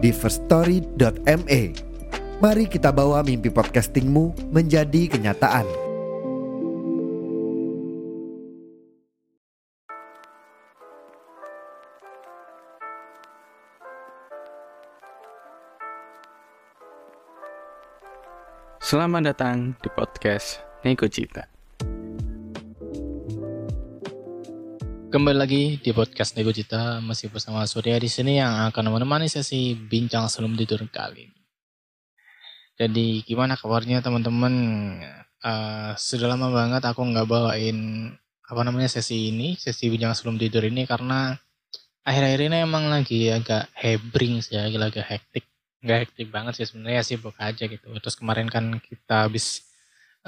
di firststory.me. Mari kita bawa mimpi podcastingmu menjadi kenyataan. Selamat datang di podcast Nego Cita. Kembali lagi di podcast Nego Cita masih bersama Surya di sini yang akan menemani sesi bincang sebelum tidur kali ini. Jadi gimana kabarnya teman-teman? Uh, sudah lama banget aku nggak bawain apa namanya sesi ini, sesi bincang sebelum tidur ini karena akhir-akhir ini emang lagi agak hebring sih, lagi agak hektik nggak hektik banget sih sebenarnya sibuk aja gitu terus kemarin kan kita habis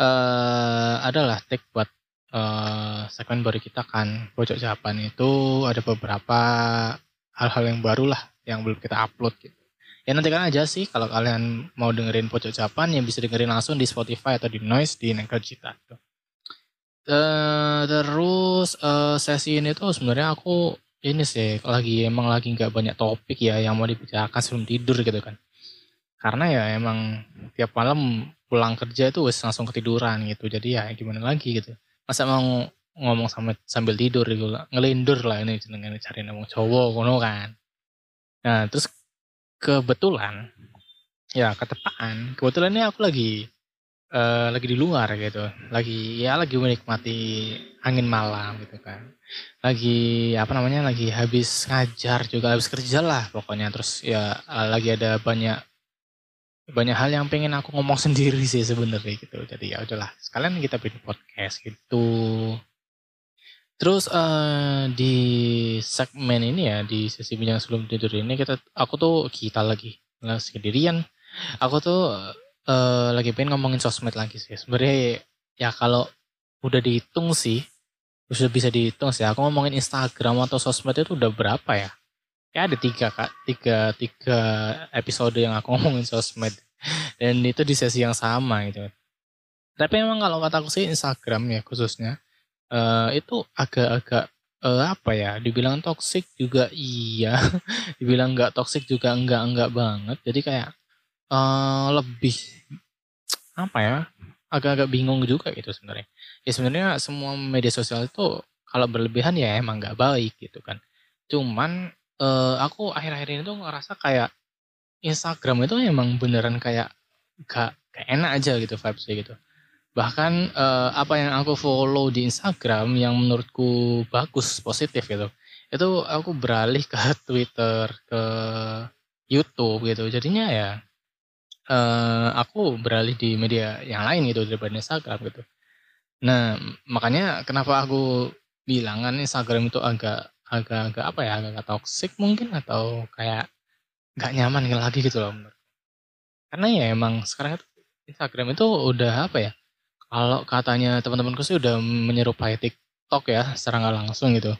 uh, adalah take buat uh, segmen baru kita kan pojok jawaban itu ada beberapa hal-hal yang baru lah yang belum kita upload gitu. Ya nanti kan aja sih kalau kalian mau dengerin pojok jawaban yang bisa dengerin langsung di Spotify atau di Noise di Nengkel Cita. Uh, terus uh, sesi ini tuh sebenarnya aku ini sih lagi emang lagi nggak banyak topik ya yang mau dibicarakan sebelum tidur gitu kan. Karena ya emang tiap malam pulang kerja itu langsung ketiduran gitu. Jadi ya gimana lagi gitu masa mau ngomong sama sambil tidur gitu. Ngelindur lah ini dengan cari ngomong cowok kono kan. Nah terus kebetulan ya ketepaan. Kebetulan ini aku lagi uh, lagi di luar gitu. Lagi ya lagi menikmati angin malam gitu kan. Lagi apa namanya lagi habis ngajar juga habis kerja lah pokoknya. Terus ya lagi ada banyak banyak hal yang pengen aku ngomong sendiri sih sebenarnya gitu. Jadi ya udahlah sekalian kita bikin podcast gitu. Terus uh, di segmen ini ya di sesi bincang sebelum tidur ini kita aku tuh kita lagi sendirian. Aku tuh uh, lagi pengen ngomongin sosmed lagi sih. Sebenarnya ya kalau udah dihitung sih sudah bisa dihitung sih. Aku ngomongin Instagram atau sosmed itu udah berapa ya ya ada tiga kak. Tiga tiga episode yang aku ngomongin sosmed. Dan itu di sesi yang sama gitu. Tapi memang kalau kataku sih Instagram ya khususnya uh, itu agak-agak uh, apa ya dibilang toxic juga iya. Dibilang nggak toxic juga enggak enggak banget. Jadi kayak uh, lebih apa ya agak-agak bingung juga gitu sebenarnya. Ya sebenarnya semua media sosial itu kalau berlebihan ya emang nggak baik gitu kan. Cuman uh, aku akhir-akhir ini tuh ngerasa kayak Instagram itu emang beneran kayak gak, gak enak aja gitu vibesnya gitu. Bahkan uh, apa yang aku follow di Instagram yang menurutku bagus, positif gitu. Itu aku beralih ke Twitter, ke YouTube gitu. Jadinya ya uh, aku beralih di media yang lain gitu daripada Instagram gitu. Nah, makanya kenapa aku bilang kan Instagram itu agak agak-agak apa ya agak toxic mungkin atau kayak nggak nyaman lagi gitu loh karena ya emang sekarang itu Instagram itu udah apa ya kalau katanya teman-temanku sih udah menyerupai TikTok ya secara nggak langsung gitu.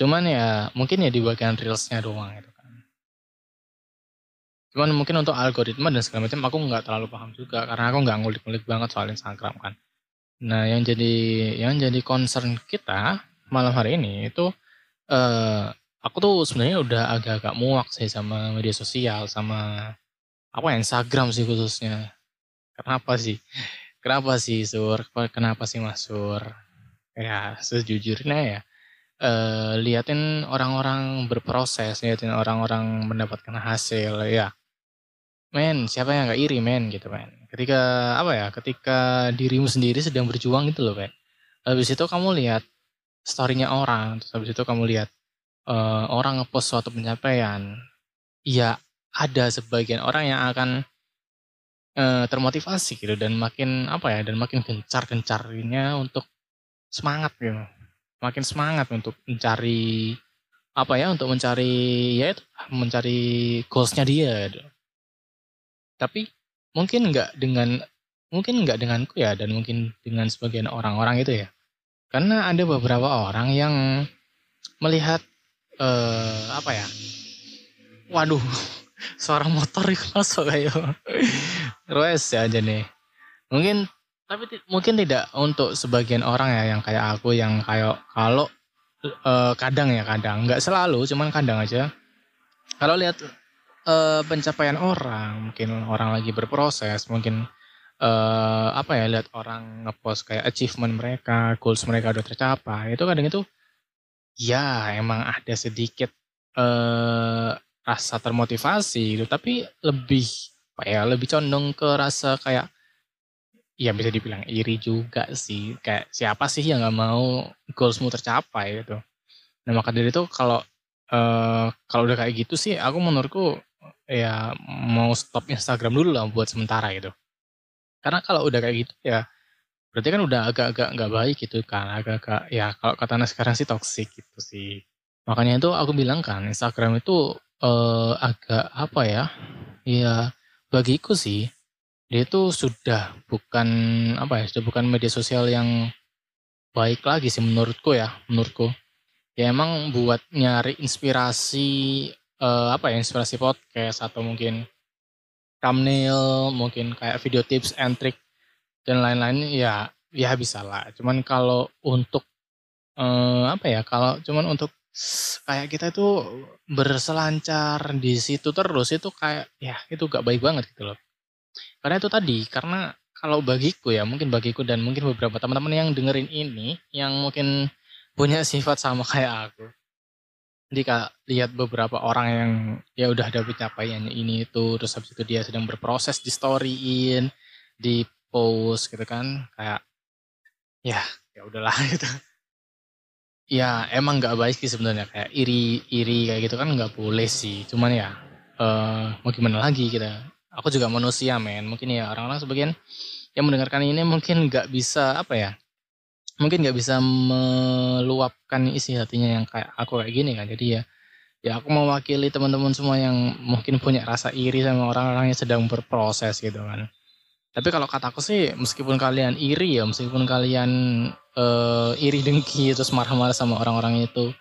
Cuman ya mungkin ya di bagian reelsnya doang gitu kan. Cuman mungkin untuk algoritma dan segala macam aku nggak terlalu paham juga karena aku nggak ngulik-ngulik banget soal Instagram kan. Nah yang jadi yang jadi concern kita malam hari ini itu uh, aku tuh sebenarnya udah agak-agak muak sih sama media sosial sama apa Instagram sih khususnya. Kenapa sih? Kenapa sih Sur? Kenapa sih Mas Sur? Ya sejujurnya ya uh, liatin orang-orang berproses, liatin orang-orang mendapatkan hasil ya. Men, siapa yang gak iri men gitu men. Ketika apa ya? Ketika dirimu sendiri sedang berjuang itu loh kayak. Habis itu kamu lihat storynya orang. Terus habis itu kamu lihat uh, orang ngepost suatu pencapaian ya ada sebagian orang yang akan uh, termotivasi gitu dan makin apa ya dan makin gencar gencarnya untuk semangat gitu. Makin semangat untuk mencari apa ya untuk mencari ya itu mencari goalsnya dia gitu. tapi mungkin nggak dengan mungkin nggak denganku ya dan mungkin dengan sebagian orang-orang itu ya karena ada beberapa orang yang melihat eh, apa ya waduh suara motor masuk kayak Rues ya aja nih mungkin tapi mungkin tidak untuk sebagian orang ya yang kayak aku yang kayak kalau uh, kadang ya kadang. Nggak selalu cuman kadang aja. Kalau lihat uh, pencapaian orang mungkin orang lagi berproses mungkin uh, apa ya lihat orang ngepost kayak achievement mereka goals mereka udah tercapai itu kadang itu ya emang ada sedikit uh, rasa termotivasi gitu. Tapi lebih apa ya lebih condong ke rasa kayak ya bisa dibilang iri juga sih. Kayak siapa sih yang nggak mau goalsmu tercapai gitu. Nah maka dari itu kalau uh, kalau udah kayak gitu sih aku menurutku ya mau stop Instagram dulu lah buat sementara gitu karena kalau udah kayak gitu ya berarti kan udah agak-agak nggak baik gitu kan agak-agak ya kalau katanya sekarang sih toxic gitu sih. Makanya itu aku bilang kan Instagram itu uh, agak apa ya ya bagiku sih dia itu sudah bukan apa ya sudah bukan media sosial yang baik lagi sih menurutku ya menurutku. Ya emang buat nyari inspirasi uh, apa ya inspirasi podcast atau mungkin thumbnail mungkin kayak video tips and trick dan lain-lain ya ya bisa lah cuman kalau untuk uh, apa ya kalau cuman untuk kayak kita itu berselancar di situ terus itu kayak ya itu gak baik banget gitu loh karena itu tadi, karena kalau bagiku ya, mungkin bagiku dan mungkin beberapa teman-teman yang dengerin ini, yang mungkin punya sifat sama kayak aku. Jadi kak lihat beberapa orang yang ya udah ada pencapaiannya ini itu, terus habis itu dia sedang berproses di storyin, di post gitu kan, kayak ya ya udahlah gitu. Ya emang nggak baik sih sebenarnya kayak iri iri kayak gitu kan nggak boleh sih, cuman ya uh, mau gimana lagi kita? Aku juga manusia men. Mungkin ya orang-orang sebagian yang mendengarkan ini mungkin nggak bisa apa ya mungkin nggak bisa meluapkan isi hatinya yang kayak aku kayak gini kan. Jadi ya ya aku mewakili teman-teman semua yang mungkin punya rasa iri sama orang-orang yang sedang berproses gitu kan. Tapi kalau kataku sih meskipun kalian iri ya meskipun kalian uh, iri dengki terus marah-marah sama orang-orang itu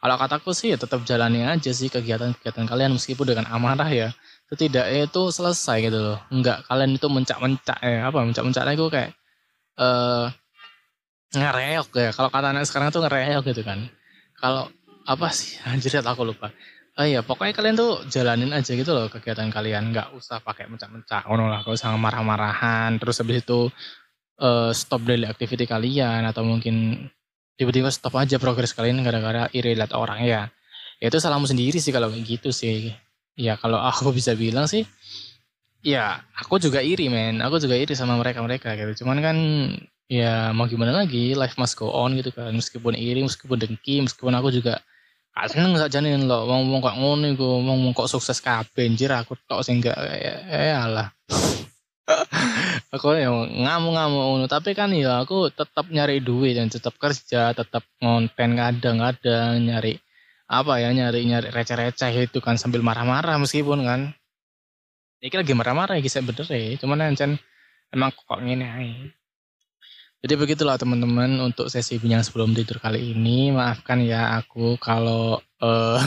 kalau kataku sih ya tetap jalani aja sih kegiatan-kegiatan kalian meskipun dengan amarah ya setidaknya itu selesai gitu loh. Enggak kalian itu mencak-mencak ya apa mencak-mencak itu kayak uh, ngereok ya. Kalau kata anak sekarang tuh ngereok gitu kan. Kalau apa sih? Anjir aku lupa. Oh iya, pokoknya kalian tuh jalanin aja gitu loh kegiatan kalian, nggak usah pakai mencak-mencak, oh lah, gak usah marah-marahan, terus habis itu uh, stop daily activity kalian atau mungkin tiba-tiba stop aja progres kalian gara-gara iri lihat orang ya. ya. Itu salahmu sendiri sih kalau kayak gitu sih. Ya kalau aku bisa bilang sih ya aku juga iri men. Aku juga iri sama mereka mereka gitu. Cuman kan ya mau gimana lagi? Life must go on gitu kan. Meskipun iri meskipun dengki meskipun aku juga gak seneng gak janin lo mau mau kok ngono iku mau mau kok sukses kabeh anjir. Aku tok sih enggak ya, ya alah. Aku ya ngamuk-ngamuk ngono. Tapi kan ya aku tetap nyari duit dan tetap kerja tetap ngonten kadang-kadang nyari apa ya nyari nyari receh-receh itu kan sambil marah-marah meskipun kan. Ini lagi marah-marah ya kisah bener ya cuman ancen emang kok aja jadi begitulah teman-teman untuk sesi bincang sebelum tidur kali ini. Maafkan ya aku kalau uh,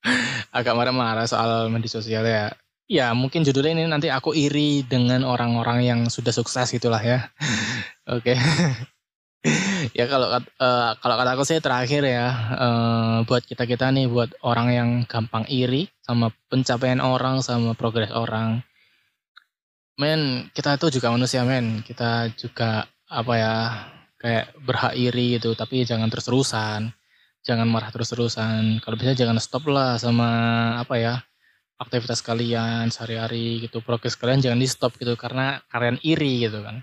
agak marah-marah soal media sosial ya. Ya mungkin judulnya ini nanti aku iri dengan orang-orang yang sudah sukses gitulah ya. Oke. Ya kalau uh, kalau kata aku sih terakhir ya uh, buat kita kita nih buat orang yang gampang iri sama pencapaian orang sama progres orang. Men kita itu juga manusia men. Kita juga apa ya kayak berhak iri gitu tapi jangan terus terusan jangan marah terus terusan kalau bisa jangan stop lah sama apa ya aktivitas kalian sehari-hari gitu. Progres kalian jangan di stop gitu karena kalian iri gitu kan.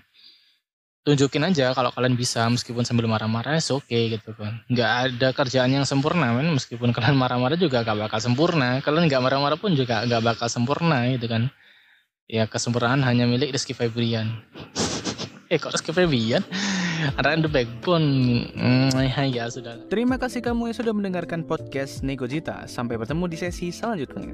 Tunjukin aja kalau kalian bisa meskipun sambil marah-marah oke okay, gitu kan. Nggak ada kerjaan yang sempurna men. Meskipun kalian marah-marah juga gak bakal sempurna. Kalian nggak marah-marah pun juga gak bakal sempurna gitu kan. Ya kesempurnaan hanya milik Rizky Febrian eh kok Rizky Febrian ada the backbone mm, ya sudah. Terima kasih kamu yang sudah mendengarkan podcast Negojita. Sampai bertemu di sesi selanjutnya